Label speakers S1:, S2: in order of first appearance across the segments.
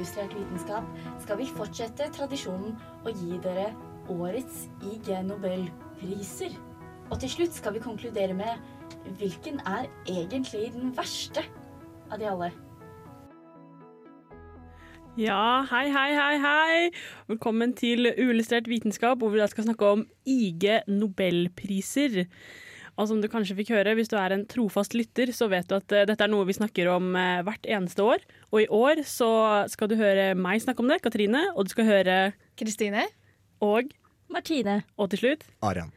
S1: Uillustrert vitenskap skal vi fortsette tradisjonen å gi dere årets IG Nobelpriser. Og til slutt skal vi konkludere med hvilken er egentlig den verste av de alle.
S2: Ja, hei, hei, hei, hei. Velkommen til Uillustrert vitenskap, hvor vi da skal snakke om IG Nobelpriser. Og som du kanskje fikk høre, hvis du er en trofast lytter, så vet du at eh, dette er noe vi snakker om eh, hvert eneste år. Og i år så skal du høre meg snakke om det, Katrine, og du skal høre
S3: Kristine?
S2: og,
S1: Martine.
S2: og til slutt
S4: Arian.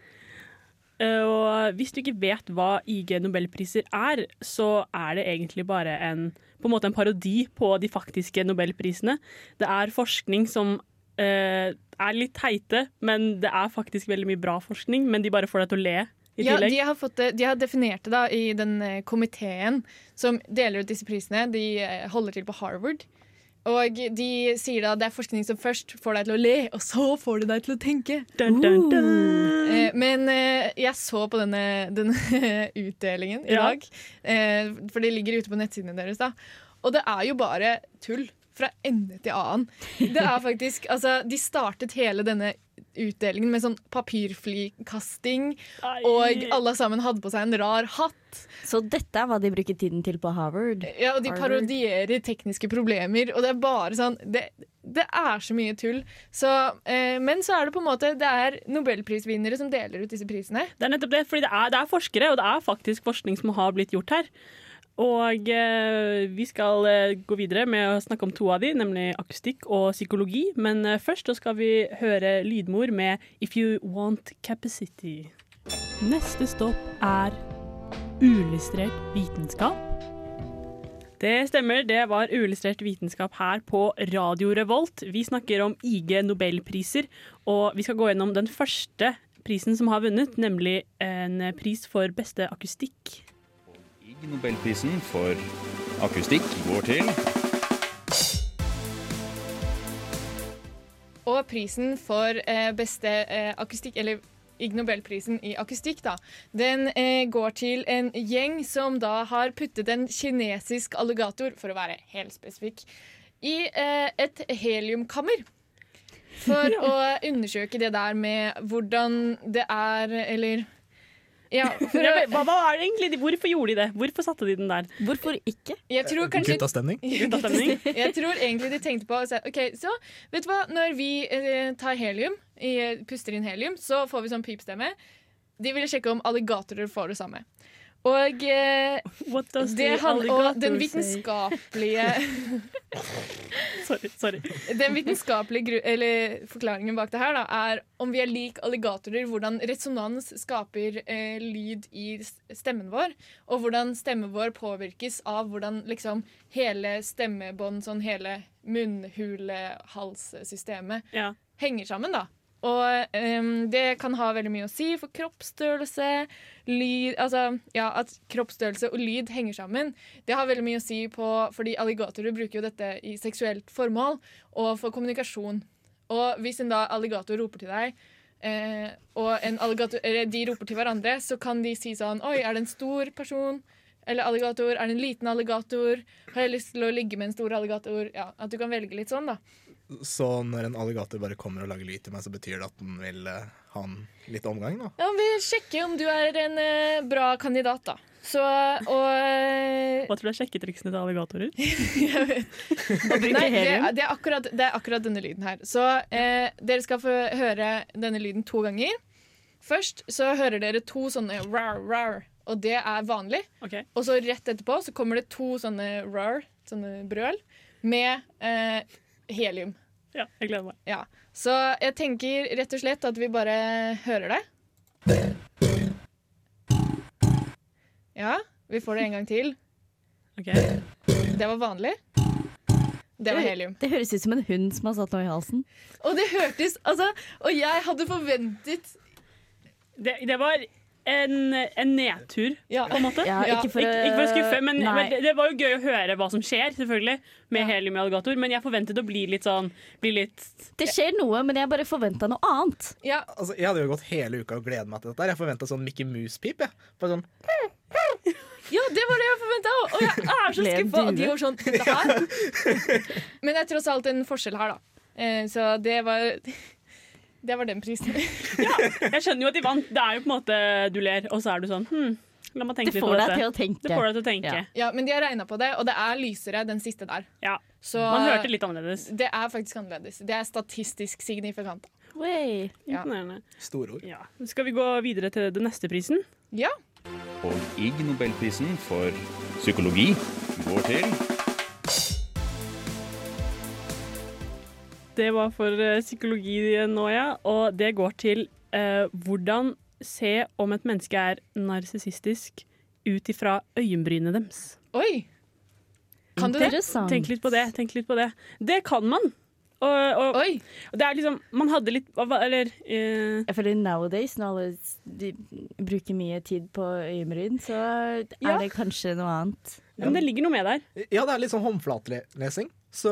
S2: Eh, Og hvis du ikke vet hva IG Nobelpriser er, så er det egentlig bare en, på en måte en parodi på de faktiske nobelprisene. Det er forskning som eh, er litt teite, men det er faktisk veldig mye bra forskning. Men de bare får deg til å le i
S3: Ja,
S2: tillegg.
S3: de har, fått de har definert det da i den eh, komiteen som deler ut disse prisene. De eh, holder til på Harvard. Og de sier da det er forskning som først får deg til å le, og så får det deg til å tenke.
S2: Dun, dun, dun.
S3: Uh, men uh, jeg så på denne, denne utdelingen i
S2: Ja.
S3: dag, uh, for det ligger ute på nettsidene deres. da Og det er jo bare tull fra ende til annen. Det er faktisk, altså De startet hele denne utdelingen med sånn
S2: papirflykasting,
S3: og alle sammen hadde på seg en rar hatt.
S1: Så dette er hva de bruker tiden til på Harvard.
S3: Ja, og de
S1: Harvard.
S3: parodierer tekniske problemer, og det er bare sånn Det, det er så mye tull. Så, eh, men så er det på en måte Det er nobelprisvinnere som deler ut disse prisene.
S2: Det er nettopp det, fordi det er, det er forskere, og det er faktisk forskning som har blitt gjort her. Og eh, vi skal eh, gå videre med å snakke om to av de, nemlig akustikk og psykologi. Men eh, først skal vi høre lydmor med If You Want Capacity. Neste stopp er uillustrert vitenskap. Det stemmer, det var uillustrert vitenskap her på Radio Revolt. Vi snakker om IG Nobelpriser, og vi skal gå gjennom den første prisen som har vunnet, nemlig en pris for beste akustikk.
S5: Nobelprisen for akustikk går til
S3: Og prisen for eh, beste eh, akustikk, eller Ig Nobelprisen i akustikk, da, den eh, går til en gjeng som da har puttet en kinesisk alligator, for å være helt spesifikk, i eh, et heliumkammer. For å undersøke det der med hvordan det er, eller Ja, for
S2: Hva, hva er det egentlig? Hvorfor gjorde de det? Hvorfor satte de den der?
S1: Hvorfor ikke?
S3: jeg tror kanskje
S4: Guttastemning.
S2: Guttastemning?
S3: Jeg tror egentlig de tenkte på så, Ok, så vet du hva Når vi eh, tar helium i, Puster inn helium Så får vi sånn pipstemme De ville sjekke om alligatorer får det samme Og eh, det han, og den vitenskapelige
S2: Sorry. sorry.
S3: Den vitenskapelige forklaringen bak det her da, er om vi er lik alligatorer, hvordan resonans skaper eh, lyd i stemmen vår, og hvordan stemmen vår påvirkes av hvordan liksom hele stemmebånd, sånn hele munnhule-halssystemet
S2: Ja.
S3: henger sammen, da. Og um, det kan ha veldig mye å si for kroppsstørrelse, lyd Altså ja, at kroppsstørrelse og lyd henger sammen. Det har veldig mye å si på Fordi alligatorer bruker jo dette i seksuelt formål og for kommunikasjon. Og hvis en da alligator roper til deg, eh, og en alligator, de roper til hverandre, så kan de si sånn Oi, er det en stor person? Eller alligator? Er det en liten alligator? Har jeg lyst til å ligge med en stor alligator? Ja, At du kan velge litt sånn, da.
S4: Så når en alligator bare kommer og lager lyd til meg, så betyr det at den vil eh, ha en litt omgang, da?
S3: Ja, Vi sjekker om du er en eh, bra kandidat, da. Så, og eh,
S2: Hva tror du er sjekketriksene til alligatorer?
S3: jeg vet. Nei, det, det, er akkurat, det er akkurat denne lyden her. Så eh, dere skal få høre denne lyden to ganger. Først så hører dere to sånne rar, rar, og det er vanlig.
S2: Ok.
S3: Og så rett etterpå så kommer det to sånne rar, sånne brøl, med eh, helium.
S2: Ja, jeg gleder meg.
S3: Ja. Så jeg tenker rett og slett at vi bare hører det. Ja, vi får det en gang til.
S2: Ok.
S3: Det var vanlig. Det var helium.
S1: Det høres ut som en hund som har satt noe i halsen.
S3: Og det hørtes Altså, og jeg hadde forventet
S2: Det, det var en, en nedtur,
S3: Ja.
S2: på en måte.
S1: Ja, ikke for,
S2: Ikke, ikke for å skuffe, men, men det, det var jo gøy å høre hva som skjer, selvfølgelig, med
S3: Ja.
S2: helium i alligator. Men jeg forventet å bli litt sånn bli litt
S1: Det skjer noe, men jeg bare forventa noe annet.
S3: Ja,
S4: Altså, jeg hadde jo gått hele uka og gledet meg til dette. Jeg forventa sånn Mickey Mouse-pip. Bare sånn,
S3: ja det var det jeg forventa òg! Og jeg er så skuffa. Og de
S1: due.
S3: sånn Dette her Men det er tross alt en forskjell her, da. Eh, Så det var Det var den prisen.
S2: Jeg skjønner jo at de vant. Det er jo på en måte du ler, og så er du sånn hm, La meg tenke
S1: Det
S2: litt på dette.
S1: til å tenke.
S2: Det får deg til å tenke.
S1: Ja.
S3: Ja, men de har regna på det, og det er lysere den siste der.
S2: Ja.
S3: Så
S2: Man hørte litt annerledes.
S3: det er faktisk annerledes. Det er statistisk signifikant.
S1: Wey.
S3: Ja.
S4: Store ord.
S2: Ja. Skal vi gå videre til den neste prisen?
S3: Ja.
S5: Og Ig Nobelprisen for psykologi går til
S2: Det var for eh, psykologi nå, ja. Og det går til eh, hvordan se om et menneske er narsissistisk ut ifra øyenbrynene deres.
S3: Oi! Kan du det?
S2: Tenk litt på det. tenk litt på Det Det kan man. Og, og,
S3: Oi!
S2: og det er liksom Man hadde litt Eller uh,
S1: Jeg føler nowadays, når alle de bruker mye tid på øyenbryn, så er
S2: Ja.
S1: det kanskje noe annet.
S2: Men det ligger noe med der.
S4: Ja, det er litt sånn håndflatelesing. Så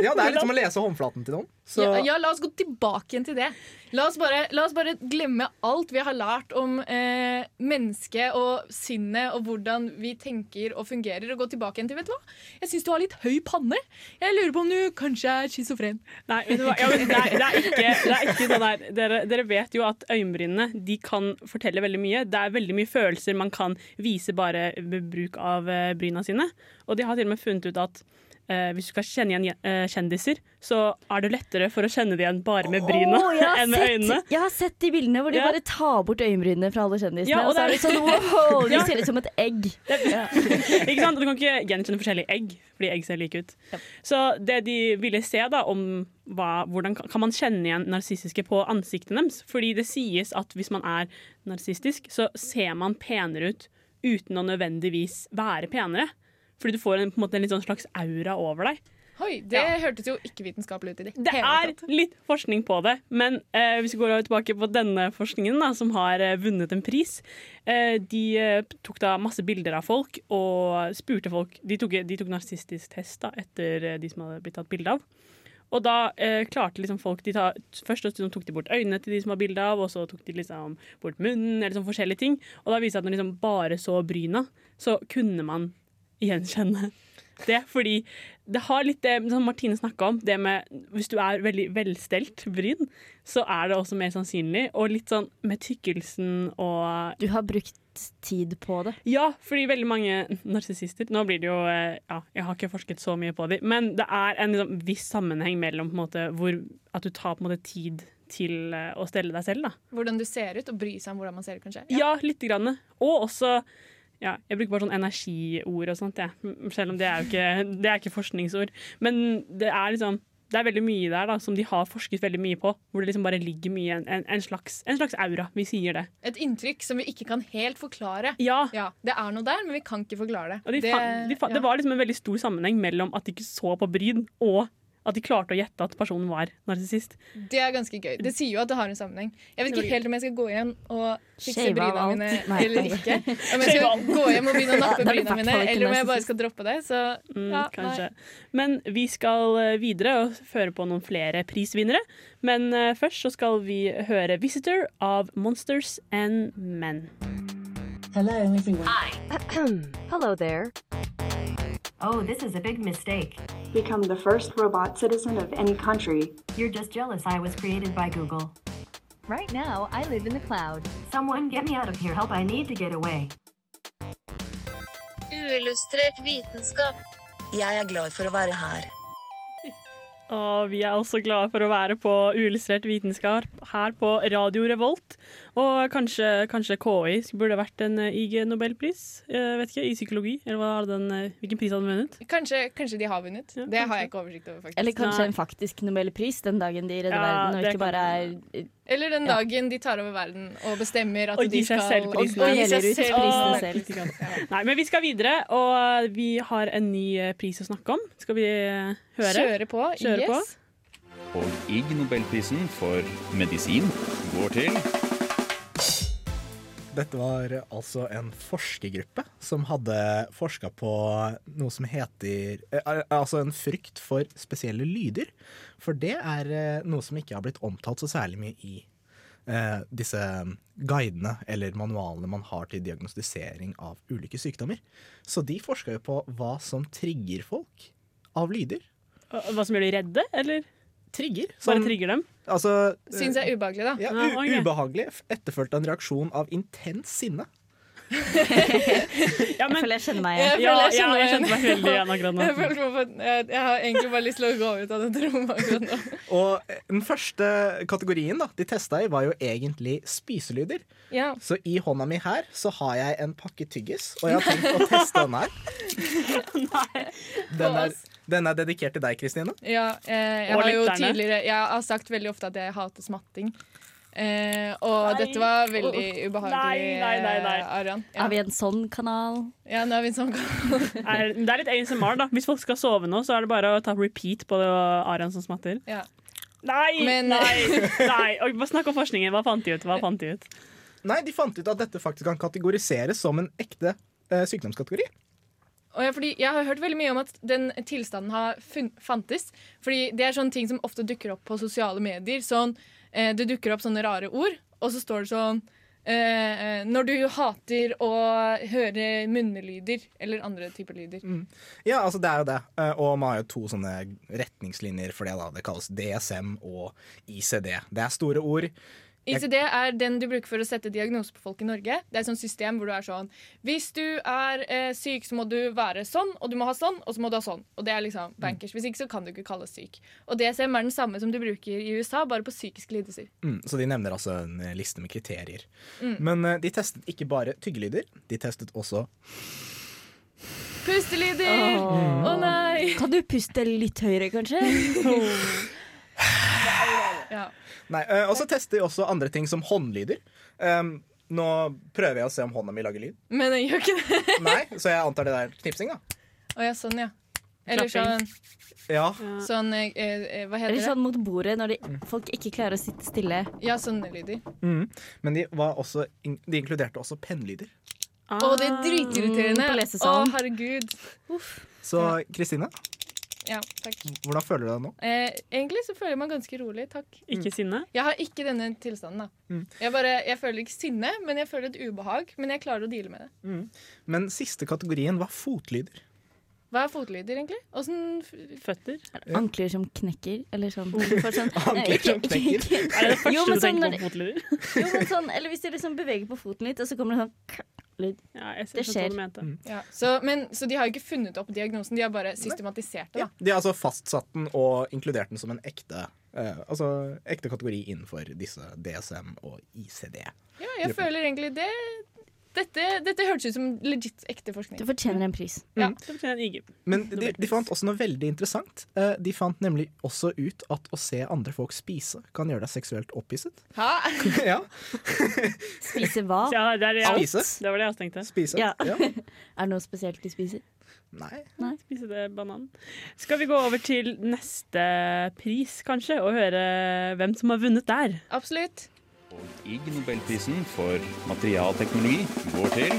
S4: Ja, det er litt som å lese håndflaten til noen. Så
S3: Ja, ja, la oss gå tilbake igjen til det. La oss bare, la oss bare glemme alt vi har lært om eh, mennesket og sinnet og hvordan vi tenker og fungerer, og gå tilbake igjen til Vet du hva? Jeg syns du har litt høy panne. Jeg lurer på om du kanskje er schizofren.
S2: Nei, vet du hva? Ja, men det, er, det, er ikke, det er ikke sånn her dere, dere vet jo at øyenbrynene de kan fortelle veldig mye. Det er veldig mye følelser man kan vise bare ved bruk av eh, bryna sine. Og de har til og med funnet ut at eh, hvis du skal kjenne igjen eh, kjendiser, så er det lettere for å kjenne det igjen bare med bryna
S1: oh,
S2: enn med
S1: sett,
S2: øynene.
S1: jeg har sett de bildene hvor de
S2: Ja.
S1: bare tar bort øyenbrynene fra alle kjendisene.
S2: Ja, og
S1: og så er
S2: det
S1: sånn wow, de ser ut som et egg. Ja.
S2: Ikke sant? Du kan ikke gjenkjenne forskjellige egg, fordi egg ser like ut. Så det de ville se da om hva, hvordan kan man kjenne igjen narsissiske på ansiktet deres. Fordi det sies at hvis man er narsistisk, så ser man penere ut uten å nødvendigvis være penere. Fordi du får en, på en måte en sånn slags aura over deg.
S3: Oi, Det
S2: Ja.
S3: hørtes jo ikke vitenskapelig ut i det
S2: Det er litt forskning på det, men eh, hvis vi går tilbake på denne forskningen, da, som har eh, vunnet en pris eh, De eh, tok da masse bilder av folk og spurte folk De tok, de tok narsistisk test da, etter eh, de som hadde blitt tatt bilde av. Og da eh, klarte liksom folk de ta, Først tok de bort øynene til de som var bilde av, og så tok de liksom bort munnen, eller sånn forskjellige ting. Og da viste det at når de liksom bare så bryna, så kunne man gjenkjenne det. Fordi det har litt det som Martine snakka om, det med hvis du er veldig velstelt bryn, så er det også mer sannsynlig. Og litt sånn med tykkelsen og
S1: Du har brukt tid på det.
S2: Ja, fordi veldig mange narsissister Nå blir det jo eh, Ja, jeg har ikke forsket så mye på dem, men det er en liksom, viss sammenheng mellom på en måte, hvor, at du tar på en måte tid til eh, å stelle deg selv. da.
S3: Hvordan du ser ut, og bry seg om hvordan man ser ut, kanskje.
S2: Ja, lite grann. Og også ja, Jeg bruker bare sånn energiord og sånt, ja. Selv om det er jo ikke, det er ikke forskningsord. Men det er liksom det er veldig mye der da, som de har forsket veldig mye på. Hvor det liksom bare ligger mye en, en, slags, en slags aura. Vi sier det.
S3: Et inntrykk som vi ikke kan helt forklare.
S2: Ja.
S3: Ja, Det er noe der, men vi kan ikke forklare det.
S2: De
S3: det,
S2: fa de fa
S3: ja.
S2: Det var liksom en veldig stor sammenheng mellom at de ikke så på bryn, og at de klarte å gjette at personen var narsissist.
S3: det er ganske gøy. Det sier jo at det har en sammenheng. Jeg vet ikke helt om jeg skal gå hjem og fikse
S1: Shave av
S3: bryna mine
S1: Nei.
S3: eller ikke. Om jeg skal gå hjem og begynne å nappe bryna mine, eller om jeg bare skal droppe det. Så
S2: Mm,
S3: ja,
S2: kanskje. Men vi skal eh, videre og føre på noen flere prisvinnere. Men eh, først så skal vi høre 'Visitor' av Monsters and Men.
S6: Hello everyone. Hi. Hello there.
S7: Oh, this is a big mistake.
S8: become the first robot citizen of any country.
S7: You're just jealous I was created by Google.
S6: Right now, I live in the cloud.
S7: Someone get me out of here. Help, I need to get away.
S9: Uillustrert vitenskap. Jeg er glad for å være her.
S2: Og vi er også glade for å være på Uillustrert vitenskap her på Radio Revolt. Og kanskje, kanskje KI burde vært en eh, IG Nobelpris eh, vet ikke, i psykologi? Eller den, eh, hvilken pris hadde de vunnet?
S3: Kanskje, kanskje de har vunnet.
S2: Ja,
S3: det har jeg ikke oversikt over, faktisk.
S1: Eller kanskje
S2: Nei.
S1: en faktisk nobelpris den dagen de redder
S2: Ja,
S1: verden, og ikke
S2: kan-
S1: bare er
S3: Eller den
S1: Ja.
S3: dagen de tar over verden og bestemmer at
S2: Og
S3: de skal
S2: selv prisen.
S3: og, seg
S1: ut
S3: selv
S1: prisen selv.
S2: Nei, men vi skal videre, og vi har en ny eh, pris å snakke om. Skal vi eh, høre?
S3: Kjøre på.
S2: Kjøre på.
S5: Og Ig Nobelprisen for medisin går til
S4: Dette var altså en forskergruppe som hadde forska på noe som heter eh, Altså en frykt for spesielle lyder. For det er eh, noe som ikke har blitt omtalt så særlig mye i eh, disse guidene eller manualene man har til diagnostisering av ulike sykdommer. Så de forska jo på hva som trigger folk av lyder.
S2: Hva som gjør de redde, eller
S4: Trigger.
S2: bare
S4: Som,
S2: trigger dem?
S4: altså, eh,
S3: Syns jeg er ubehagelig, da.
S4: ja, u ubehagelig, etterfulgt av en reaksjon av intens sinne.
S2: Ja,
S1: Jeg føler jeg kjenner meg igjen.
S2: ja,
S3: jeg
S2: ja, jeg kjente meg veldig igjen akkurat nå.
S3: Jeg, jeg, jeg har egentlig bare lyst til å gå ut av dette rommet akkurat nå.
S4: Og den første kategorien da, de testa i, var jo egentlig spiselyder.
S3: Ja.
S4: Så i hånda mi her så har jeg en pakke tyggis, og jeg har tenkt å teste den her. Den er, den er dedikert til deg, Kristine.
S3: Ja, eh, jeg
S2: Og
S3: har jo tidligere Jeg har sagt veldig ofte at jeg hater smatting. Eh, og
S2: Nei.
S3: dette var veldig ubehagelig,
S2: Nei, nei, nei, nei.
S3: eh, Arian. Ja.
S1: Er vi en sånn kanal?
S3: ja, nå er vi en sånn
S2: Er- Det er litt ASMR, da. Hvis folk skal sove nå, så er det bare å ta repeat på det Arian som smatter.
S3: ja.
S2: Nei!
S3: Men-
S2: nei, nei. Og bare Snakk om forskningen. Hva fant de ut? Hva fant de ut?
S4: Nei, de fant ut at dette faktisk kan kategoriseres som en ekte eh, sykdomskategori.
S3: Ja, jeg har hørt veldig mye om at den tilstanden har fantes. Fordi det er sånne ting som ofte dukker opp på sosiale medier. Sånn, eh, det dukker opp sånne rare ord, og så står det sånn eh, eh, Når du hater å høre munnelyder eller andre typer lyder.
S4: Ja, altså det er jo det. Eh, og man har jo to sånne retningslinjer for det. da. Det kalles DSM og ICD. Det er store ord.
S3: ICD er den du bruker for å sette diagnose på folk i Norge. Det er et sånt system hvor du er sånn Hvis du er eh, syk, så må du være sånn, og du må ha sånn, og så må du ha sånn. Og det er liksom bankers. Hvis ikke så kan du ikke kalles syk. Og DSM er den samme som du bruker i USA, bare på psykiske lidelser.
S4: Mm, så de nevner altså en eh, liste med kriterier.
S3: Mm.
S4: Men eh, de testet ikke bare tyggelyder, de testet også
S3: Pustelyder! Å nei!
S1: Kan du puste litt høyere, kanskje?
S3: Ja.
S4: Nei, eh, Og så tester vi også andre ting som håndlyder. Um, nå prøver jeg å se om hånda mi lager lyd.
S3: Men jeg gjør ikke det.
S4: Nei, Så jeg antar det der knipsing, da.
S3: Å ja, sånn, ja. Eller sånn,
S4: Ja.
S3: sånn eh, eh, Hva heter
S1: Eller sånn mot bordet når de, folk ikke klarer å sitte stille.
S3: Ja, sånne lyder.
S4: Mm. Men de, var også, de inkluderte også pennlyder.
S3: Å, det er dritirriterende.
S1: Mm,
S3: Å,
S1: lesesalen.
S3: herregud.
S4: Så Kristine,
S3: Ja, takk.
S4: hvordan føler du deg nå?
S3: Eh, egentlig så føler jeg meg ganske rolig, takk.
S2: Ikke sinne?
S3: Jeg har ikke denne tilstanden, da.
S4: Mm.
S3: Jeg, bare, jeg føler ikke sinne, men jeg føler et ubehag. Men jeg klarer å deale med det.
S4: Men siste kategorien var fotlyder.
S3: Hva er fotlyder, egentlig? Åssen
S2: Føtter?
S1: Ankler som knekker, eller sånn. For sånn
S4: Ankler som knekker.
S2: Er det det første
S1: Jo,
S2: du
S1: men sånn
S2: tenker
S1: når
S2: på fotlyder?
S1: Jo, men sånn, eller hvis de liksom beveger på foten litt, og så kommer det sånn lyd.
S2: Ja, jeg
S1: Det skjer.
S2: du mente.
S3: ja. så, men, så de har jo ikke funnet opp diagnosen, de har bare systematisert det.
S4: Ja, de har altså fastsatt den og inkludert den som en ekte, eh, altså, ekte kategori innenfor disse DSM og ICD.
S3: Ja, jeg føler egentlig det dette, dette hørtes ut som legit ekte forskning.
S1: Du fortjener en pris.
S3: Ja.
S2: du fortjener en IG.
S4: Men de, de fant også noe veldig interessant. Eh, De fant nemlig også ut at å se andre folk spise kan gjøre deg seksuelt opphisset.
S3: Hæ?
S4: ja,
S1: Spise hva?
S2: Ja, det, er det, jeg,
S4: Spise.
S2: det var det jeg også tenkte.
S4: spise.
S1: Ja.
S4: Ja.
S1: Er det noe spesielt de spiser?
S4: Nei.
S2: Spise det banan. Skal vi gå over til neste pris, kanskje, og høre hvem som har vunnet der?
S3: Absolutt.
S5: Og Ig Nobelprisen for materialteknologi går til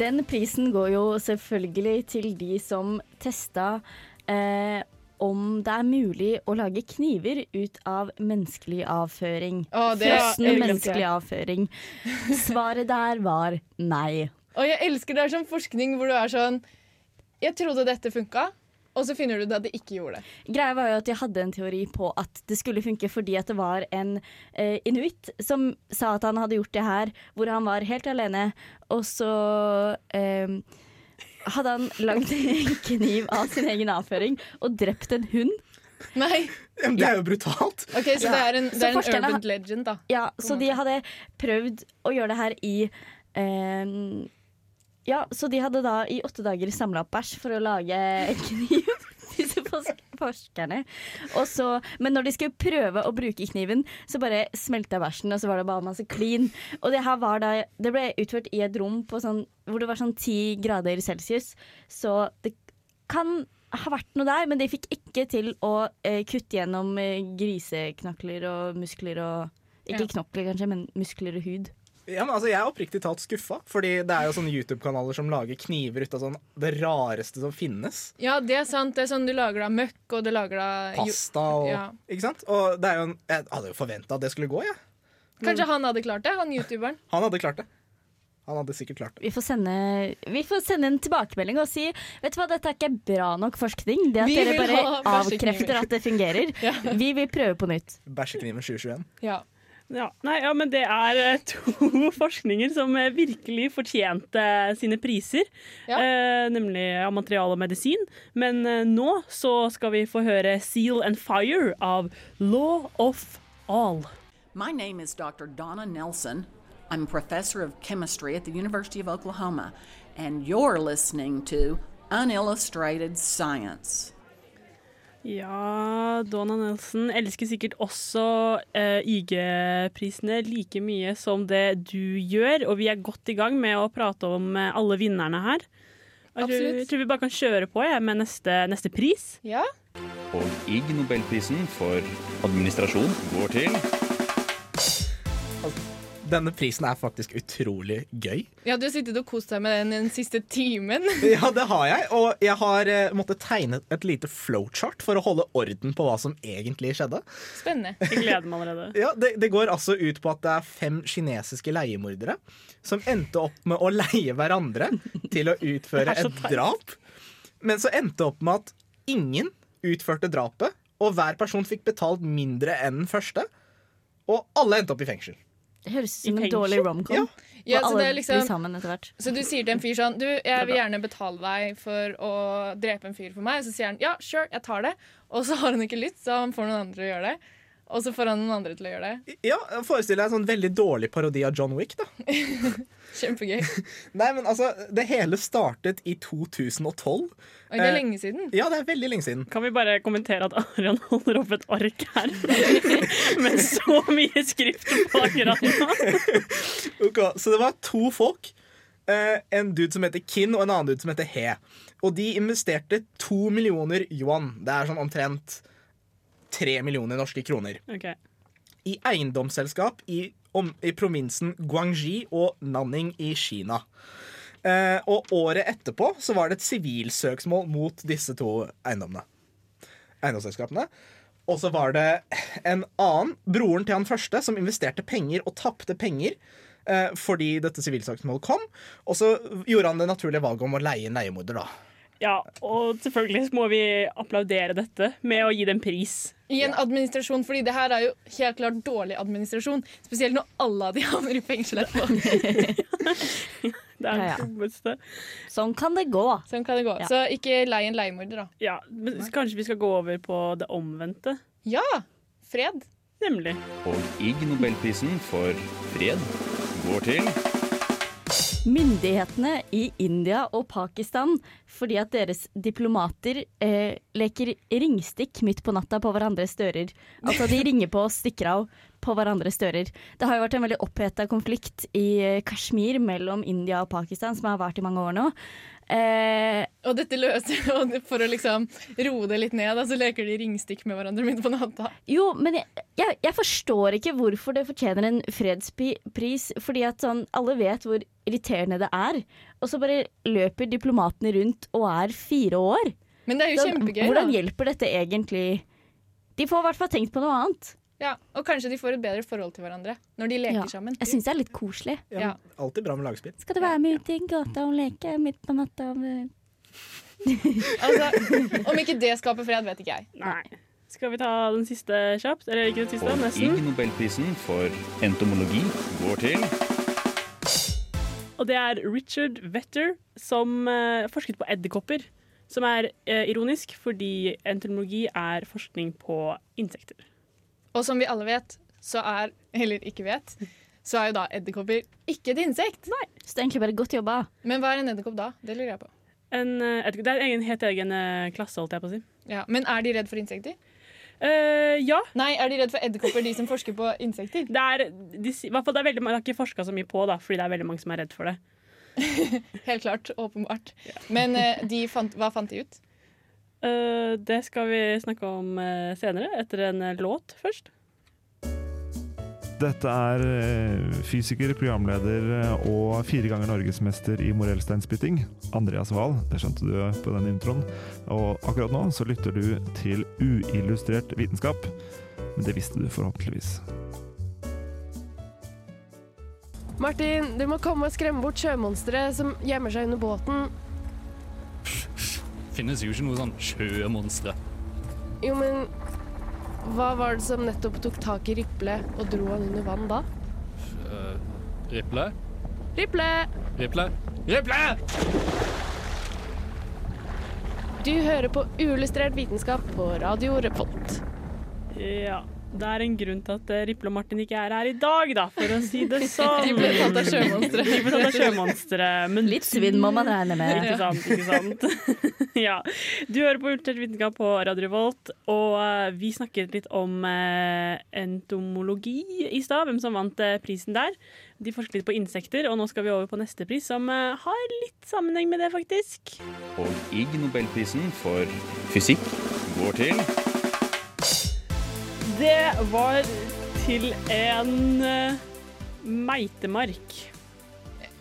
S1: Den prisen går jo selvfølgelig til de som testa eh, om det er mulig å lage kniver ut av menneskelig avføring.
S3: Å,
S1: Frossen menneskelig avføring. Svaret der var nei.
S3: Og jeg elsker det er sånn forskning hvor du er sånn Jeg trodde dette funka, og så finner du ut at det ikke gjorde det.
S1: Greia var jo at jeg hadde en teori på at det skulle funke fordi at det var en eh, inuitt som sa at han hadde gjort det her, hvor han var helt alene, og så eh, hadde han lagd en kniv av sin egen avføring og drept en hund.
S3: Nei.
S4: Ja, men Det er jo brutalt.
S3: Ok, Så det er en, det er en urban legend, da.
S1: Ja, så de hadde prøvd å gjøre det her i eh, Ja, så de hadde da i åtte dager samla opp bæsj for å lage kniv. Disse forskerne. Og så, men når de skulle prøve å bruke kniven, så bare smelta bæsjen, og så var det bare masse klin. Og det her var da Det ble utført i et rom på sånn, hvor det var sånn ti grader celsius, så det kan ha vært noe der, men de fikk ikke til å eh, kutte gjennom eh, griseknokler og muskler og Ikke
S3: Ja.
S1: knokler, kanskje, men muskler og hud.
S4: Ja, men altså, Jeg er oppriktig talt skuffa, Fordi det er jo sånne YouTube-kanaler som lager kniver ut av sånn det rareste som finnes.
S3: Ja, det er sant. Det er sånn du lager da møkk, og du lager da
S4: Pasta og
S3: Ja.
S4: Ikke sant? Og det er jo en, Jeg hadde jo forventa at det skulle gå, jeg.
S3: Kanskje han hadde klart det, han youtuberen.
S4: Han hadde klart det. Han hadde sikkert klart det.
S1: Vi får, sende, vi får sende en tilbakemelding og si Vet du hva, dette er ikke bra nok forskning. Det at
S3: Vi
S1: dere bare avkrefter at det fungerer. Vi vil prøve på nytt.
S4: Bæsjekniven 2021.
S3: Ja.
S2: Ja, nei, ja, men det er eh, to forskninger som eh, virkelig fortjente sine priser.
S3: Ja.
S2: Eh, nemlig av materiale og medisin. Men eh, nå så skal vi få høre Seal and Fire av Law of All.
S10: My name is Dr. Donna Nelson. I'm a professor of chemistry at the University of Oklahoma, and you're listening to Unillustrated Science.
S2: Ja, Donna Nelson elsker sikkert også eh, IG-prisene like mye som det du gjør, og vi er godt i gang med å prate om eh, alle vinnerne her. Jeg tror, jeg tror vi bare kan kjøre på jeg, med neste, neste pris.
S3: Ja.
S5: Og Ig Nobelprisen for administrasjon går til
S4: Denne prisen er faktisk utrolig gøy.
S3: ja, du har sittet og kost deg med den den siste timen.
S4: Ja, det har jeg. Og jeg har eh, måttet tegne et lite flowchart for å holde orden på hva som egentlig skjedde.
S3: Spennende.
S2: Jeg gleder meg allerede.
S4: Ja, det, det går altså ut på at det er fem kinesiske leiemordere som endte opp med å leie hverandre til å utføre
S2: Det er så
S4: et
S2: teit.
S4: drap. Men så endte det opp med at ingen utførte drapet, og hver person fikk betalt mindre enn den første. Og alle endte opp i fengsel.
S1: Det høres ut som en dårlig romcom.
S4: Ja.
S3: Ja, så liksom-. Så du sier til en fyr sånn Du, jeg vil gjerne betale deg for å drepe en fyr for meg. Så sier han ja, sure, jeg tar det. Og så har han ikke lyst, så han får noen andre til å gjøre det. Og så får han noen andre til å gjøre det.
S4: Ja, Forestill deg en sånn veldig dårlig parodi av John Wick. da
S3: Kjempegøy.
S4: Nei, men altså, Det hele startet i 2012.
S3: Og det er
S4: Eh,
S3: lenge siden.
S4: Ja, det er veldig lenge siden.
S2: Kan vi bare kommentere at Arian holder opp et ark her med så mye skrift på akkurat nå?
S4: Ok, så det var to folk. Eh, en dude som heter Kin, og en annen dude som heter He. Og de investerte to millioner yuan. Det er sånn omtrent tre millioner norske kroner.
S2: Ok.
S4: I eiendomsselskap i, om, i provinsen Guangxi og Nanning i Kina. Eh, og året etterpå så var det et sivilsøksmål mot disse to eiendommene. Eiendomsselskapene. Og så var det en annen, broren til han første, som investerte penger og tapte penger eh, fordi dette sivilsøksmålet kom. Og så gjorde han det naturlige valget om å leie en leiemorder, da.
S2: Ja, og selvfølgelig må vi applaudere dette med å gi dem pris.
S3: I en administrasjon, fordi det her er jo helt klart dårlig administrasjon. Spesielt når alle av de havner i fengsel etterpå.
S2: Det er det dummeste.
S1: Sånn kan det gå.
S3: Sånn kan det gå.
S1: Ja.
S3: Så ikke lei en leiemorder, da.
S2: Ja, men kanskje vi skal gå over på det omvendte?
S3: Ja! Fred.
S2: Nemlig.
S5: Og Ig Nobelprisen for fred går til
S1: Myndighetene i India og Pakistan fordi at deres diplomater eh, leker ringstikk midt på natta på hverandres dører. Altså de ringer på og stikker av på hverandres dører. Det har jo vært en veldig oppheta konflikt i eh, Kashmir mellom India og Pakistan som har vart i mange år nå. Eh,
S3: Og dette løser og for å liksom roe det litt ned, da, så leker de ringstikk med hverandre midt på natta.
S1: Jo, men jeg, jeg, jeg forstår ikke hvorfor det fortjener en fredspris. Fordi at sånn, alle vet hvor irriterende det er. Og så bare løper diplomatene rundt og er fire år.
S3: Men det er jo
S1: Så
S3: kjempegøy.
S1: Hvordan
S3: da.
S1: hjelper dette egentlig? De får i hvert fall tenkt på noe annet.
S3: Ja, og kanskje de får et bedre forhold til hverandre når de leker
S1: Ja.
S3: sammen.
S1: Jeg syns det er litt koselig.
S3: Ja.
S4: Alltid bra med lagspill.
S1: Skal du være med ut i gata og leke midt på natta?
S3: Altså, om ikke det skaper fred, vet ikke jeg.
S2: Nei. Skal vi ta den siste kjapt? Eller ikke den siste,
S5: Og nesten.
S2: nesten.
S5: Nobelprisen for entomologi går til
S2: Og det er Richard Vetter som eh, forsket på edderkopper. Som er eh, ironisk, fordi entomologi er forskning på insekter.
S3: Og som vi alle vet, så er Eller ikke vet, så er jo da edderkopper ikke et insekt.
S2: Nei.
S1: Så det er egentlig bare godt jobba.
S3: Men hva er en edderkopp da? Det lurer jeg på.
S2: En, eh, det er en helt egen eh, klasse, holdt jeg på å si.
S3: Ja, Men er de redd for insekter?
S2: Uh, ja.
S3: Nei, er de redd for edderkopper, de som forsker på insekter?
S2: Det er, de, i hvert fall det er veldig, det har ikke forska så mye på, da, fordi det er veldig mange som er redd for det.
S3: Helt klart. Åpenbart. Men eh, de fant, hva fant de ut?
S2: Eh, det skal vi snakke om eh, senere, etter en eh, låt først.
S11: Dette er fysiker, programleder og fire ganger norgesmester i morellsteinspytting, Andreas Wahl. Det skjønte du på den introen. Og akkurat nå så lytter du til uillustrert vitenskap. Men det visste du forhåpentligvis.
S12: Martin, du må komme og skremme bort sjømonstre som gjemmer seg under båten.
S13: Finnes jo ikke noe sånn sjømonstre.
S12: Jo, men hva var det som nettopp tok tak i Riple og dro han under vann da?
S13: Uh, Riple?
S12: Riple!
S13: Riple? Riple!
S12: Du hører på uillustrert vitenskap på Radio Revolt.
S2: Ja, det er en grunn til at eh, Riple og Martin ikke er her i dag, da, for å si det sånn.
S3: De ble tatt av sjømonstre.
S2: De ble tatt av sjømonstre. Men
S1: Litt svinn må man regne med.
S2: Ikke sant, ikke sant. ja. Du hører på Ultert vitenskap på Radio Revolt, og eh, vi snakket litt om eh, entomologi i stad, hvem som vant prisen der. De forsket litt på insekter, og nå skal vi over på neste pris, som har litt sammenheng med det, faktisk.
S5: Og Ig Nobelprisen for fysikk går til
S2: Det var til en uh, meitemark.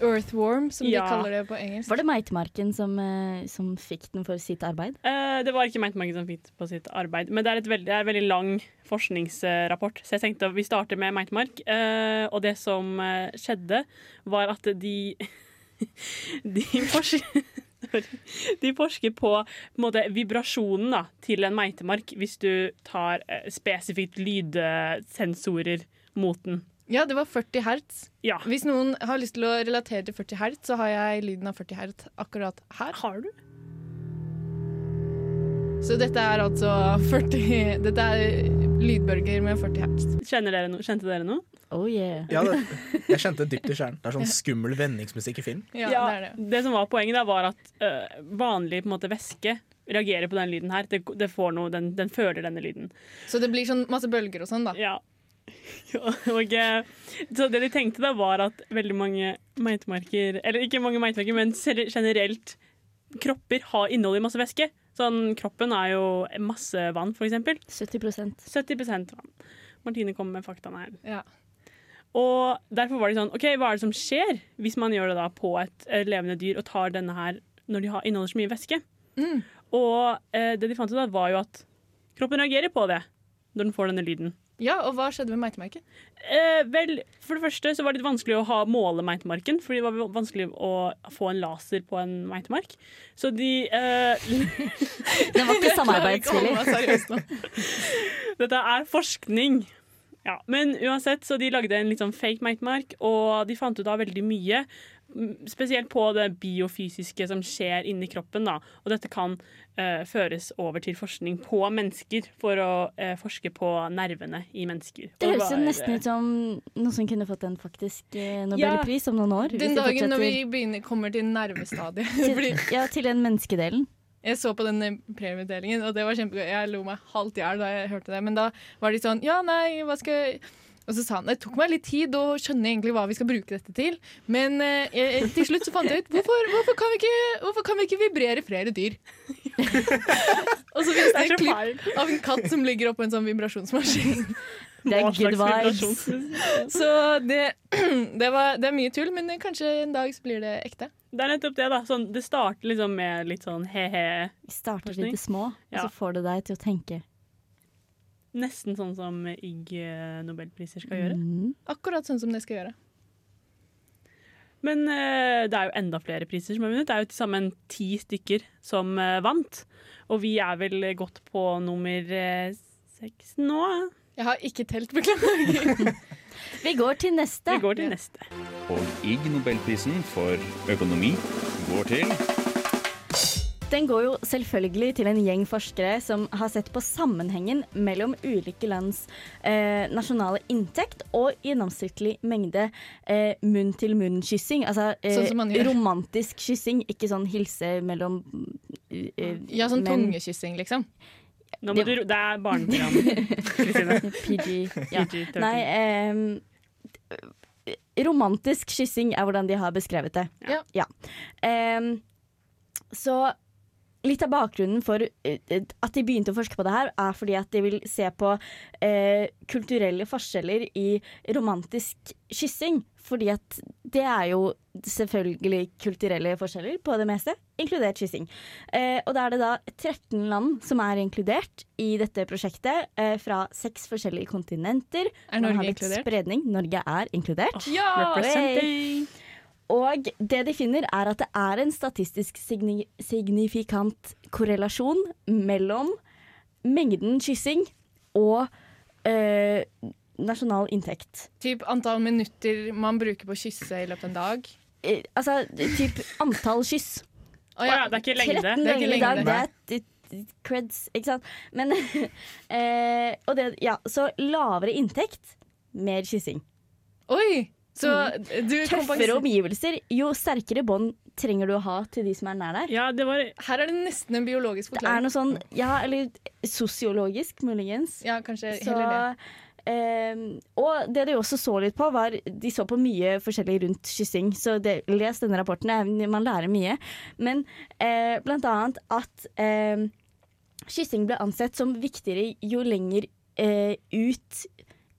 S3: Earthworm, som
S2: Ja.
S3: de kaller det på engelsk.
S1: Var det Meitemarken som, uh, som fikk den for sitt arbeid?
S2: Uh, det var ikke meitemarken som fikk den på sitt arbeid, men det er, et veldig, det er en veldig lang forskningsrapport. Så jeg tenkte vi starter med meitemark. Eh, og det som skjedde, var at de De forsker, de forsker på, på måte, vibrasjonen da, til en meitemark hvis du tar eh, spesifikt lydsensorer mot den.
S3: Ja, det var 40 hertz.
S2: Ja.
S3: Hvis noen har lyst til å relatere til 40 hertz, så har jeg lyden av 40 hertz akkurat her.
S2: Har du?
S3: Så dette er altså 40 Dette er lydbølger med 40 hertz.
S2: Dere no, kjente dere noe?
S1: Oh yeah.
S4: Ja, det, jeg kjente dypt i kjernen. Det er sånn skummel vendingsmusikk i film.
S3: Ja,
S2: Ja,
S3: det er det.
S2: det som var poenget, da, var at øh, vanlig på en måte, væske reagerer på den lyden her. Det, det får noe, den, den føler denne lyden.
S3: Så det blir sånn masse bølger og sånn, da.
S2: Ja. og, så det de tenkte da, var at veldig mange meitemarker Eller ikke mange meitemarker, men generelt kropper har inneholder masse væske. Sånn, kroppen er jo masse vann, for eksempel.
S1: 70%
S2: 70% vann. Martine kommer med faktaene her.
S3: Ja.
S2: Og derfor var de sånn OK, hva er det som skjer hvis man gjør det da på et eh, levende dyr og tar denne her når de har, inneholder så mye væske?
S3: Mm.
S2: Og eh, det de fant ut da, var jo at kroppen reagerer på det når den får denne lyden.
S3: Ja, og hva skjedde med meitemarken?
S2: Eh, vel, for det første så var det litt vanskelig å ha, måle meitemarken, fordi det var vanskelig å få en laser på en meitemark. Så de eh,
S1: Den var ikke samarbeidsvillig.
S2: Dette er forskning. Ja, men uansett, så de lagde en litt sånn fake meitemark, og de fant ut av veldig mye. Spesielt på det biofysiske som skjer inni kroppen. Da. Og dette kan føres over til forskning på mennesker, for å eh, forske på nervene i mennesker.
S1: Det høres jo nesten ut som noe som kunne fått en faktisk nobelpris nobelpris om noen år.
S3: Den dagen når vi begynner, kommer til nervestadiet.
S1: til, ja, til den menneskedelen.
S3: jeg så på den eh, premieutdelingen, og det var kjempegøy. Jeg lo meg halvt i hjel da jeg hørte det. Men da var de sånn Ja, nei, hva skal jeg og så sa han det tok meg litt tid å skjønne egentlig hva vi skal bruke dette til. Men eh, til slutt så fant jeg ut hvorfor, hvorfor, kan vi ikke, hvorfor kan vi ikke vibrere flere dyr? og så viste
S2: Det en
S3: jeg et klipp av en katt som ligger oppå en sånn vibrasjonsmaskin.
S1: Det er good vibes.
S3: Så det, det, var, det er mye tull, men kanskje en dag så blir det ekte.
S2: Det er nettopp det, da. Sånn, det starter liksom med litt sånn he-he.
S1: Vi starter litt små, og så får det deg til å tenke.
S2: Nesten sånn som IG-nobelpriser skal gjøre.
S1: Mm.
S3: Akkurat sånn som det skal gjøre.
S2: Men uh, det er jo enda flere priser som er vunnet. Det er jo til sammen ti stykker som uh, vant. Og vi er vel gått på nummer seks seks nå.
S3: Jeg har ikke telt, beklager.
S1: Vi går til neste.
S2: Vi går til neste.
S5: Og Ig Nobelprisen for økonomi går til
S1: Den går jo selvfølgelig til en gjeng forskere som har sett på sammenhengen mellom ulike lands eh, nasjonale inntekt og gjennomsnittlig mengde eh, munn-til-munn-kyssing. Altså eh,
S3: Sånn som man gjør.
S1: romantisk kyssing, ikke sånn hilse mellom eh,
S3: Ja, sånn
S1: menn.
S3: tungekyssing, liksom.
S2: Nå må du, ro- det er barneprogram. Kristine.
S1: PG. Ja.
S2: PG-13.
S1: Nei, ehm, romantisk kyssing er hvordan de har beskrevet det.
S3: Ja.
S1: Ehm, så litt av bakgrunnen for eh, at de begynte å forske på det her, er fordi at de vil se på eh, kulturelle forskjeller i romantisk kyssing. Fordi at det er jo selvfølgelig kulturelle forskjeller på det meste, inkludert kyssing. Eh, og da er det da 13 land som er inkludert i dette prosjektet, eh, fra seks forskjellige kontinenter.
S3: Er Norge inkludert?
S1: Spredning. Norge er inkludert.
S3: Ja!
S1: Hey. Og det de finner, er at det er en statistisk signi signifikant korrelasjon mellom mengden kyssing og eh, nasjonal inntekt.
S3: Typ antall minutter man bruker på å kysse i løpet av en dag.
S1: Eh, altså typ antall kyss.
S3: Å ja, det er ikke lengde.
S1: 13
S3: Det er ikke
S1: ganger i dag,
S3: lengde.
S1: det er creds, ikke sant. Men eh, og det, ja, Så lavere inntekt, mer kyssing.
S3: Oi! Så du
S1: Tøffere omgivelser, jo sterkere bånd trenger du å ha til de som er nær deg.
S2: Ja, det var
S3: Her er det nesten en biologisk forklaring.
S1: Det er noe sånn, ja, eller sosiologisk, muligens.
S3: Ja, kanskje
S1: Så,
S3: heller det.
S1: eh, og det de også så litt på, var De så på mye forskjellig rundt kyssing, så det, les denne rapporten. Man lærer mye. Men eh, blant annet at eh, kyssing ble ansett som viktigere jo lenger eh, ut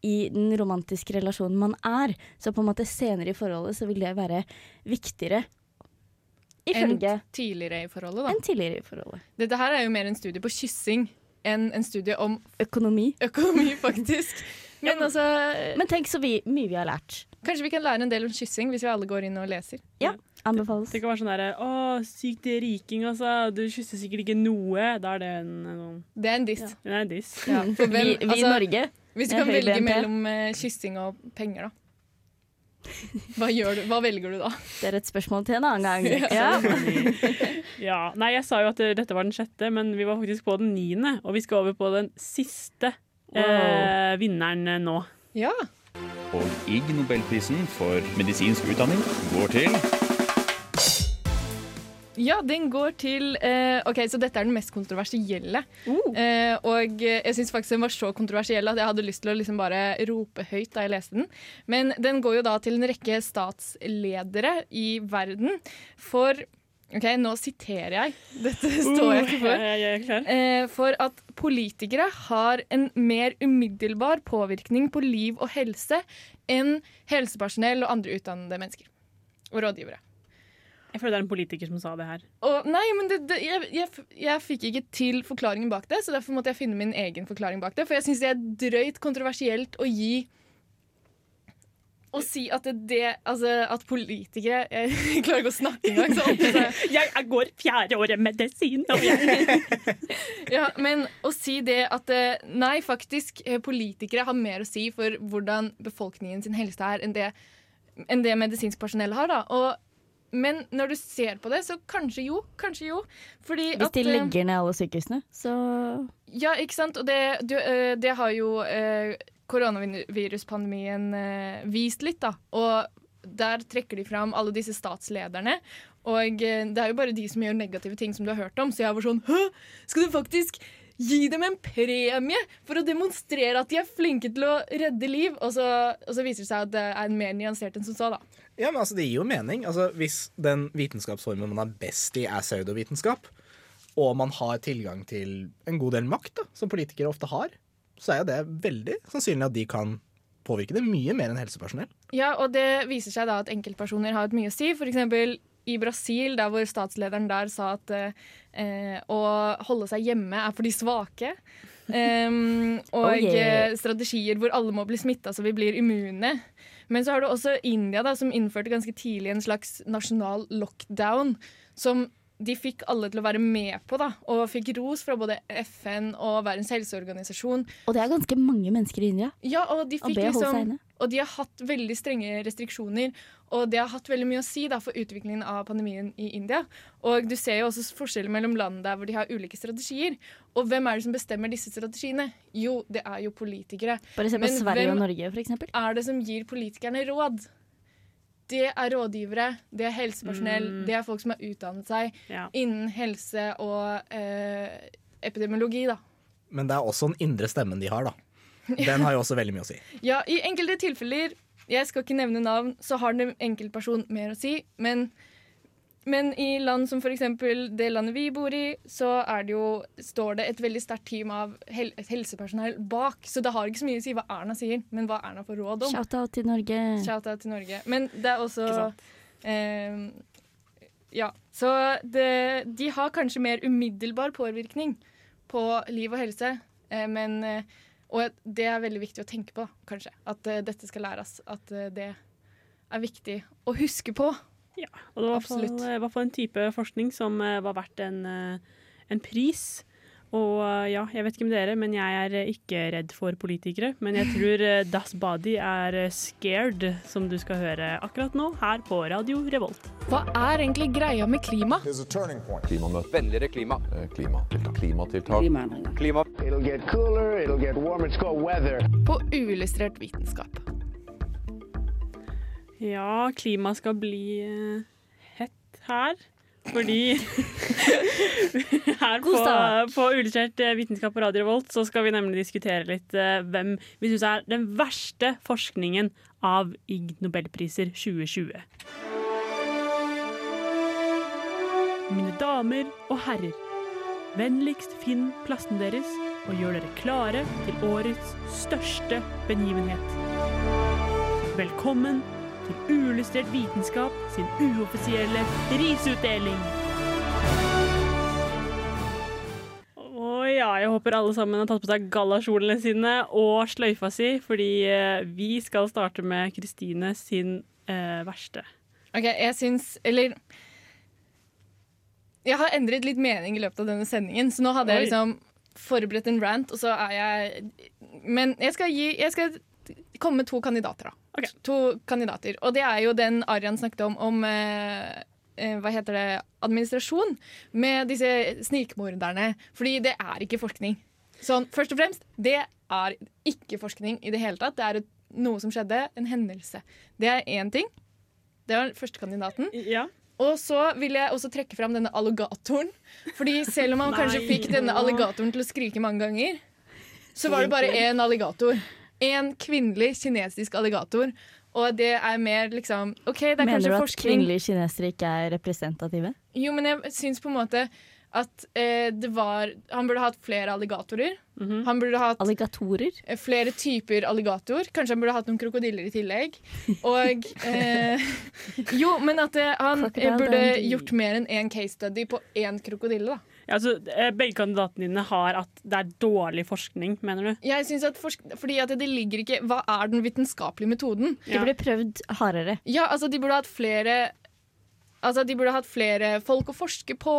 S1: i den romantiske relasjonen man er. Så på en måte senere i forholdet så vil det være viktigere. Ifølge
S3: Enn tidligere i forholdet, da.
S1: enn tidligere i forholdet.
S3: Dette her er jo mer en studie på kyssing enn en studie om
S1: Økonomi.
S3: økonomi, faktisk. Men altså
S1: Men tenk så vi, mye vi har lært.
S3: Kanskje vi kan lære en del om kyssing hvis vi alle går inn og leser.
S1: Ja, anbefales.
S2: Det kan være sånn derre Å, sykt riking, altså. Du kysser sikkert ikke noe. Da er det en, en sånn
S3: Det er en diss.
S2: Det er en diss.
S3: Ja, for hvem-
S1: vi, vi
S3: altså,
S1: i Norge
S3: Hvis du kan velge
S1: BNP.
S3: mellom eh, kyssing og penger, da. Hva, gjør du? Hva velger du da?
S1: Det er et spørsmål til en annen gang.
S3: Ja.
S1: Ja.
S2: Nei, jeg sa jo at dette var den sjette, men vi var faktisk på den niende. Og vi skal over på den siste eh, vinneren eh, nå.
S3: Ja.
S5: Og Ig Nobelprisen for medisinsk utdanning går til
S3: Ja, den går til eh, OK, så dette er den mest kontroversielle. Eh, og jeg syns faktisk den var så kontroversiell at jeg hadde lyst til å liksom bare rope høyt da jeg leste den. Men den går jo da til en rekke statsledere i verden for OK, nå siterer jeg. Dette står jeg ikke for.
S2: Uh.
S3: Eh, for at politikere har en mer umiddelbar påvirkning på liv og helse enn helsepersonell og andre utdannede mennesker. Og rådgivere.
S2: Jeg føler det er en politiker som sa det her.
S3: Og, nei, men det, det, jeg, jeg, jeg fikk ikke til forklaringen bak det, så derfor måtte jeg finne min egen forklaring bak det. For jeg syns det er drøyt kontroversielt å gi å si at det, det Altså at politikere Jeg klarer ikke å snakke engang. Så så.
S2: Jeg, jeg går fjerde året medisin,
S3: Ja, men å si det at eh, nei, faktisk, eh, politikere har mer å si for hvordan befolkningen sin helse er, enn det, enn det medisinsk personell har. da. Og, men når du ser på det, så kanskje jo. Kanskje jo. Fordi
S1: Hvis
S3: at
S1: de
S3: eh,
S1: legger ned alle sykehusene, så
S3: Ja, ikke sant? Og det, du, eh, det har jo eh, koronaviruspandemien vist litt, da. Og der trekker de fram alle disse statslederne. Og det er jo bare de som gjør negative ting, som du har hørt om. Så jeg var sånn Hæ? Skal du faktisk gi dem en premie for å demonstrere at de er flinke til å redde liv? Og så, og så viser det seg at det er mer nyansert enn som så, da.
S4: Ja, men altså, Det gir jo mening. Altså, hvis den vitenskapsformen man er best i, er pseudovitenskap, og man har tilgang til en god del makt, da, som politikere ofte har, så er jo det veldig sannsynlig at de kan påvirke det mye mer enn helsepersonell.
S3: Ja, og det viser seg da at enkeltpersoner har et mye å si. For eksempel i Brasil, der hvor statslederen der sa at eh, å holde seg hjemme er for de svake. Um, og
S1: Oh, yeah.
S3: eh, strategier hvor alle må bli smitta så vi blir immune. Men så har du også India, da, som innførte ganske tidlig en slags nasjonal lockdown. Som de fikk alle til å være med på, da, og fikk ros fra både FN og Verdens helseorganisasjon.
S1: Og det er ganske mange mennesker i India.
S3: Ja, og de fikk
S1: og
S3: liksom. Og de har hatt veldig strenge restriksjoner, og det har hatt veldig mye å si da, for utviklingen av pandemien i India. Og du ser jo også forskjeller mellom land der hvor de har ulike strategier. Og hvem er det som bestemmer disse strategiene? Jo, det er jo politikere.
S1: Bare se på
S3: Men
S1: Sverige og
S3: hvem
S1: Norge, for eksempel.
S3: er det som gir politikerne råd? Det er rådgivere, det er helsepersonell,
S2: Mm.
S3: det er folk som har utdannet seg
S2: Ja.
S3: innen helse og eh, epidemiologi, da.
S4: Men det er også den indre stemmen de har, da. Den har jo også veldig mye å si.
S3: Ja, i enkelte tilfeller, jeg skal ikke nevne navn, så har den enkeltperson mer å si, men, men i land som eksempel det landet vi bor i, så er det jo, står det et veldig sterkt team av hel helsepersonell bak, så det har ikke så mye å si hva Erna sier, men hva Erna får råd om.
S1: Shout-out til Norge.
S3: Shout-out til Norge. Men det er også eh, Ja. Så det, de har kanskje mer umiddelbar påvirkning på liv og helse, eh, men eh, Og det er veldig viktig å tenke på, da, kanskje. At uh, dette skal læres. At uh, det er viktig å huske på.
S2: Ja, og det var i hvert fall, en type forskning som uh, var verdt en, en pris. Og eh, ja, jeg vet ikke med dere, men jeg er eh, ikke redd for politikere. Men jeg tror eh, Das Body er scared, som du skal høre akkurat nå her på Radio Revolt.
S3: Hva er egentlig greia med klima?
S14: Klimamøte. Vennligere klima. Klimatiltak. Klimatiltak. Klima.
S15: It'll get cooler, it'll get warmer, it's called weather.
S3: På uillustrert vitenskap.
S2: Ja, klima skal bli hett her. Fordi her på, på Uillustrert eh, vitenskap på Radio Revolt så skal vi nemlig diskutere litt eh, hvem vi syns er den verste forskningen av Ig Nobelpriser 2020. Mine damer og herrer, vennligst finn plassen deres og gjør dere klare til årets største begivenhet. Velkommen til Uillustrert vitenskap sin uoffisielle prisutdeling. Å ja, jeg håper alle sammen har tatt på seg gallakjolene sine og sløyfa si, fordi eh, vi skal starte med Kristine sin eh, verste.
S3: Ok, jeg syns Eller Jeg har endret litt mening i løpet av denne sendingen, så nå hadde
S2: Oi.
S3: jeg liksom forberedt en rant, og så er jeg Men jeg skal gi Jeg skal komme med to kandidater, da. To kandidater. Og det er jo den Arian snakket om, om eh, eh, hva heter det, administrasjon med disse snikmorderne. Fordi det er ikke forskning. Sånn, først og fremst, det er ikke forskning i det hele tatt. Det er et, noe som skjedde, en hendelse. Det er én ting. Det var førstekandidaten. Og så vil jeg også trekke fram denne alligatoren. Fordi selv om han kanskje fikk denne alligatoren til å skrike mange ganger, så var det bare én alligator. En kvinnelig kinesisk alligator. Og det er mer liksom OK, det er
S1: Mener du at
S3: forskning.
S1: kvinnelige kinesere ikke er representative?
S3: Jo, men jeg syns på en måte at eh, det var Han burde hatt flere alligatorer. Han burde hatt
S1: Alligatorer?
S3: eh, flere typer alligator. Kanskje han burde hatt noen krokodiller i tillegg. Og eh, Jo, men at eh, han burde gjort mer enn én case study på én krokodille, da.
S2: Ja, altså, eh, begge kandidatene dine har at det er dårlig forskning, mener du?
S3: Jeg synes at forsk fordi at det ligger ikke Hva er den vitenskapelige metoden?
S1: De burde prøvd hardere.
S3: Ja, altså de burde hatt flere Altså De burde hatt flere folk å forske på.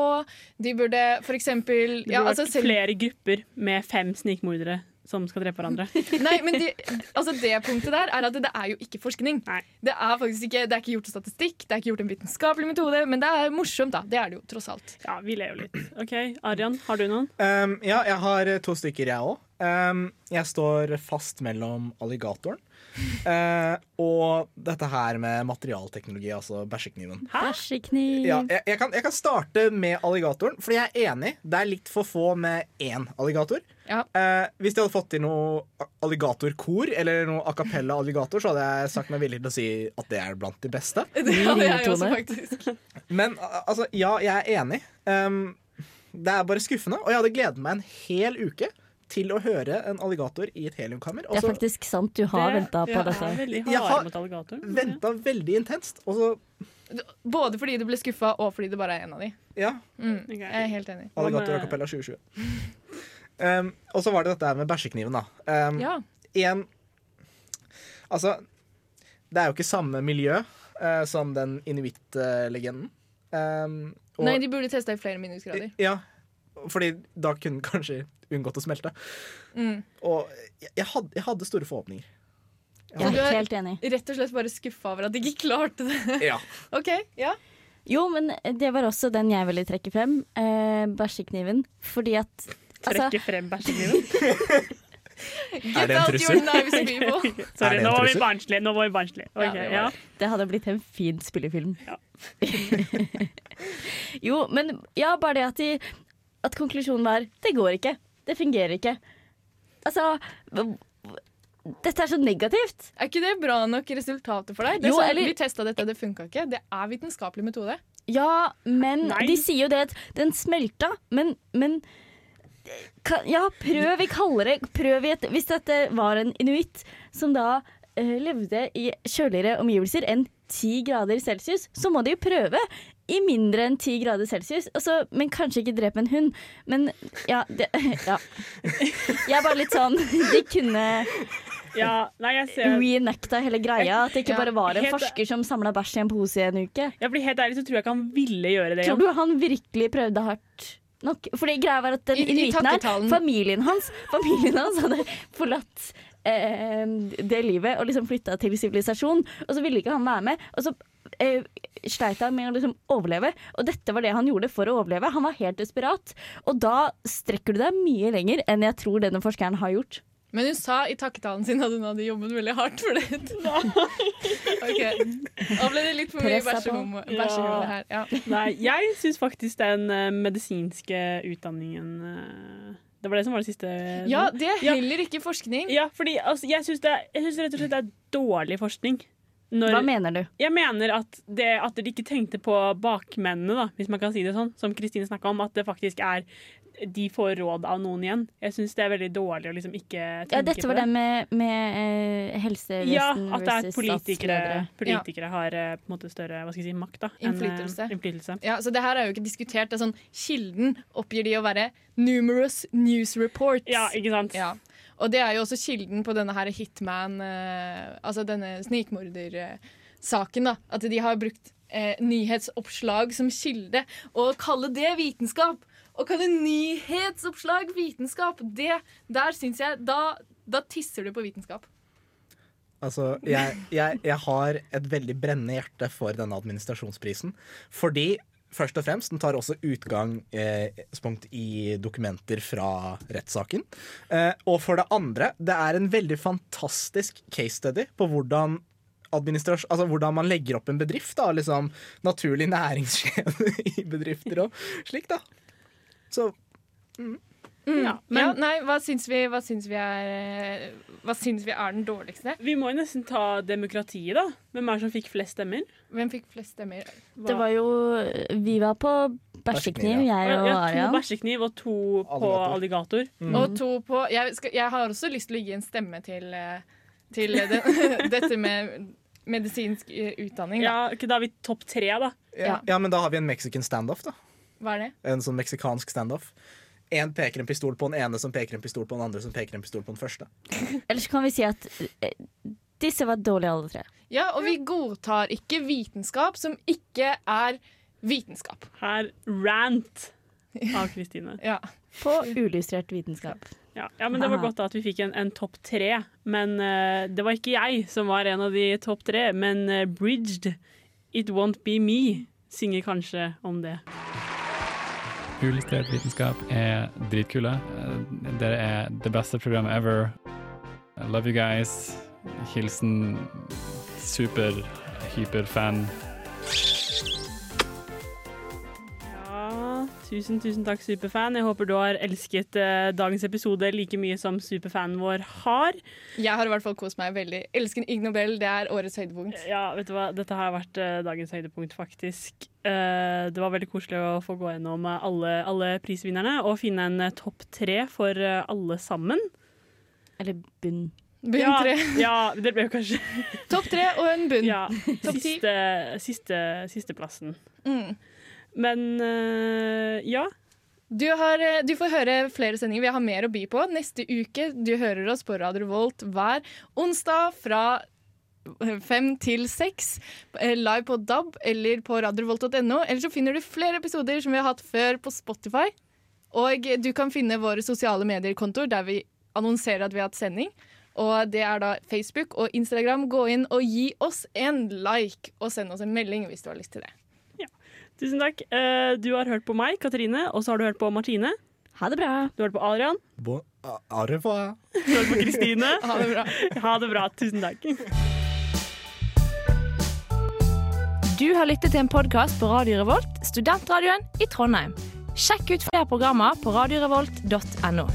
S3: De burde for eksempel ja, altså,
S2: selv... flere grupper med fem snikmordere som skal drepe hverandre.
S3: Nei, men de, altså det punktet der er at det er jo ikke forskning. Det er faktisk ikke, det er ikke gjort statistikk, det er ikke gjort en vitenskapelig metode, men det er morsomt, da. Det er det jo tross alt.
S2: Ja, vi ler jo litt. OK, Arian, har du noen?
S4: Um, ja, jeg har to stykker, jeg òg. Um, jeg står fast mellom alligatoren eh, og dette her med materialteknologi, altså bæsjekniven.
S1: Bæsjekniv.
S4: Ja, jeg, jeg, kan, jeg kan starte med alligatoren, fordi jeg er enig. Det er litt for få med én alligator. Eh, hvis de hadde fått til noe alligatorkor eller noe a cappella alligator, så hadde jeg sagt meg villig til å si at det er blant de beste.
S3: Det hadde jeg også, faktisk.
S4: Men altså, ja, jeg er enig. Um, det er bare skuffende, og jeg hadde gledet meg en hel uke til å høre en alligator i et heliumkammer.
S1: Det er faktisk sant, du har venta på dette.
S4: Jeg har venta veldig intenst, og så
S3: Både fordi du ble skuffa, og fordi det bare er en av de.
S4: Ja.
S3: Mm, jeg er helt enig.
S4: Alligator a cappella 2020. Um, og så var det dette her med bæsjekniven, da. Um,
S3: Ja.
S4: En Altså, det er jo ikke samme miljø uh, som den inuittlegenden. Um,
S3: Nei, de burde testa i flere minusgrader.
S4: Ja, fordi da kunne den kanskje unngått å smelte.
S3: Mm.
S4: Og jeg, jeg, hadde, jeg hadde store forhåpninger.
S1: Jeg
S3: hadde.
S1: er
S3: er
S1: helt enig.
S3: Rett og slett bare skuffa over at de ikke klarte det.
S4: Ja.
S3: OK, ja.
S1: Jo, men det var også den jeg ville trekke frem. Eh, bæsjekniven. Fordi at altså,
S2: Trekke frem bæsjekniven.
S3: Get out your knives, people.
S2: Sorry, nå var vi barnslige. Nå var vi barnslige. Ok,
S1: det,
S2: ja.
S1: det hadde blitt en fin spillefilm. jo, men ja, bare det at, de, at konklusjonen var det går ikke. Det fungerer ikke. Altså Dette er så negativt.
S3: Er ikke det bra nok resultater for deg? Det
S1: Jo, eller-
S3: Vi testa dette, det funka ikke. Det er vitenskapelig metode.
S1: Ja, men
S3: Nei.
S1: de sier jo det at den smelta, men, men kan, Ja, prøv i kaldere prøv i et, Hvis dette var en inuitt som da uh, levde i kjøligere omgivelser enn 10 grader celsius, så må de jo prøve i mindre enn 10 grader celsius. Altså, men kanskje ikke drepe en hund. Men ja, det, ja. Jeg er bare litt sånn De kunne
S2: Ja, nei, jeg ser
S1: reenacta hele greia. At det ikke
S2: Ja,
S1: bare var en
S2: helt-
S1: forsker som samla bæsj i en pose i en uke.
S2: Ja, fordi helt ærlig så tror jeg ikke han ville gjøre det
S1: Tror du han virkelig prøvde hardt nok? Fordi greia var at den
S3: I- i
S1: her, familien hans, familien hans hadde forlatt eh, det livet og liksom flytta til sivilisasjon. Og så ville ikke han være med. Og så eh, sleit han med å liksom overleve. Og dette var det han gjorde for å overleve. Han var helt desperat. Og da strekker du deg mye lenger enn jeg tror denne forskeren har gjort.
S3: Men hun sa i takketalen sin at hun hadde jobbet veldig hardt for det. ok, Da ble det litt for mye bæsjehumor her. Ja.
S2: Nei, jeg syns faktisk den eh, medisinske utdanningen eh, Det var det som var det siste.
S3: ja, det er heller ikke forskning.
S2: Ja, fordi altså, jeg syns rett og slett det er dårlig forskning. Når-
S1: Hva mener du?
S2: Jeg mener at, det, at de ikke tenkte på bakmennene, da, hvis man kan si det sånn, som Kristine snakka om. At det faktisk er de får råd av noen igjen. Jeg syns det er veldig dårlig å liksom ikke tenke på det.
S1: Ja, dette var
S2: det.
S1: det med, med eh, helsevesen
S2: Ja, at det er
S1: versus
S2: politikere,
S1: statsledere.
S2: politikere har eh, på en måte større hva skal jeg si, makt. da En,
S3: Innflytelse.
S2: innflytelse.
S3: Ja, så det her er jo ikke diskutert. Det er sånn, kilden oppgir de å være numerous news reports.
S2: Ja, ikke sant?
S3: Ja. Og det er jo også kilden på denne her hitman, eh, altså denne snikmordersaken. da. At de har brukt eh, nyhetsoppslag som kilde. Og kalle det vitenskap! Å kalle nyhetsoppslag vitenskap, det der syns jeg da, da tisser du på vitenskap.
S4: Altså, jeg, jeg, jeg har et veldig brennende hjerte for denne administrasjonsprisen. Fordi først og fremst, den tar også utgangspunkt i dokumenter fra rettssaken. Eh, og for det andre, det er en veldig fantastisk case study på hvordan Altså hvordan man legger opp en bedrift. da, liksom Naturlig næringskjede i bedrifter og slik, da. Så mm.
S3: Mm.
S2: Ja,
S3: Ja, nei, hva syns vi, hva syns vi, er, eh, hva syns vi er den dårligste?
S2: Vi må jo nesten ta demokratiet, da. Hvem er det som fikk flest stemmer?
S3: Hvem fikk flest stemmer?
S1: Det var jo Vi var på bæsjekniv, jeg og
S2: ja, to bæsjekniv og to på alligator.
S3: Og to på jeg, skal, jeg har også lyst til å gi en stemme til, eh, til det, dette med medisinsk eh, utdanning. Da.
S2: Ja, okay, da er vi topp tre, da.
S4: ja. ja, men da har vi en mexican standoff, da.
S3: Hva er det?
S4: En sånn meksikansk standoff. Én peker en pistol på den ene, som peker en pistol på den andre, som peker en pistol på den første.
S1: Ellers kan vi si at eh, disse var dårlige alle tre.
S3: Ja, og vi godtar ikke vitenskap som ikke er vitenskap.
S2: Her rant av Kristine.
S3: Ja.
S1: På uillustrert vitenskap.
S2: Ja, ja, men Det var godt da at vi fikk en, en topp tre. Men uh, det var ikke jeg som var en av de topp tre. Men uh, Bridged, It Won't Be Me, synger kanskje om det.
S13: Uillustrert vitenskap er dritkule. Dere er det beste programmet ever. I love you guys. Hilsen super,
S2: tusen, tusen takk, superfan. Jeg håper du har elsket eh, dagens episode like mye som superfanen vår har.
S3: Jeg har i hvert fall kost meg veldig. Elsker Ig Nobel, det er årets høydepunkt.
S2: Ja, vet du hva? Dette har vært eh, dagens høydepunkt, faktisk. Eh, det var veldig koselig å få gå gjennom eh, alle, alle prisvinnerne og finne en eh, topp tre for eh, alle sammen.
S1: Eller bunn.
S3: Bunn
S2: ja,
S3: tre.
S2: Ja, det ble jo kanskje
S3: Topp tre og en bunn.
S2: Ja,
S3: Topp ti.
S2: siste, siste, sisteplassen.
S3: Mm.
S2: Men eh, ja.
S3: Du, har, eh, du får høre flere sendinger. Vi har mer å by på. Neste uke du hører oss på Radio Volt hver onsdag fra fem til seks eh, live på DAB eller på radiovolt.no. Eller så finner du flere episoder som vi har hatt før på Spotify. Og du kan finne våre sosiale medier-kontoer der vi annonserer at vi har hatt sending. Og det er da Facebook og Instagram. Gå inn og gi oss en like, og send oss en melding hvis du har lyst til det.
S2: Tusen takk. Eh, Du har hørt på meg, Katrine, og så har du hørt på Martine.
S1: Ha det bra.
S2: Du har hørt på Adrian.
S4: Bo au revoir.
S2: Du har hørt på Kristine.
S3: Ha det bra.
S2: Ha det bra. Tusen takk.
S16: Du har lyttet til en podkast på Radio Revolt, studentradioen i Trondheim. Sjekk ut flere programmer på radiorevolt.no.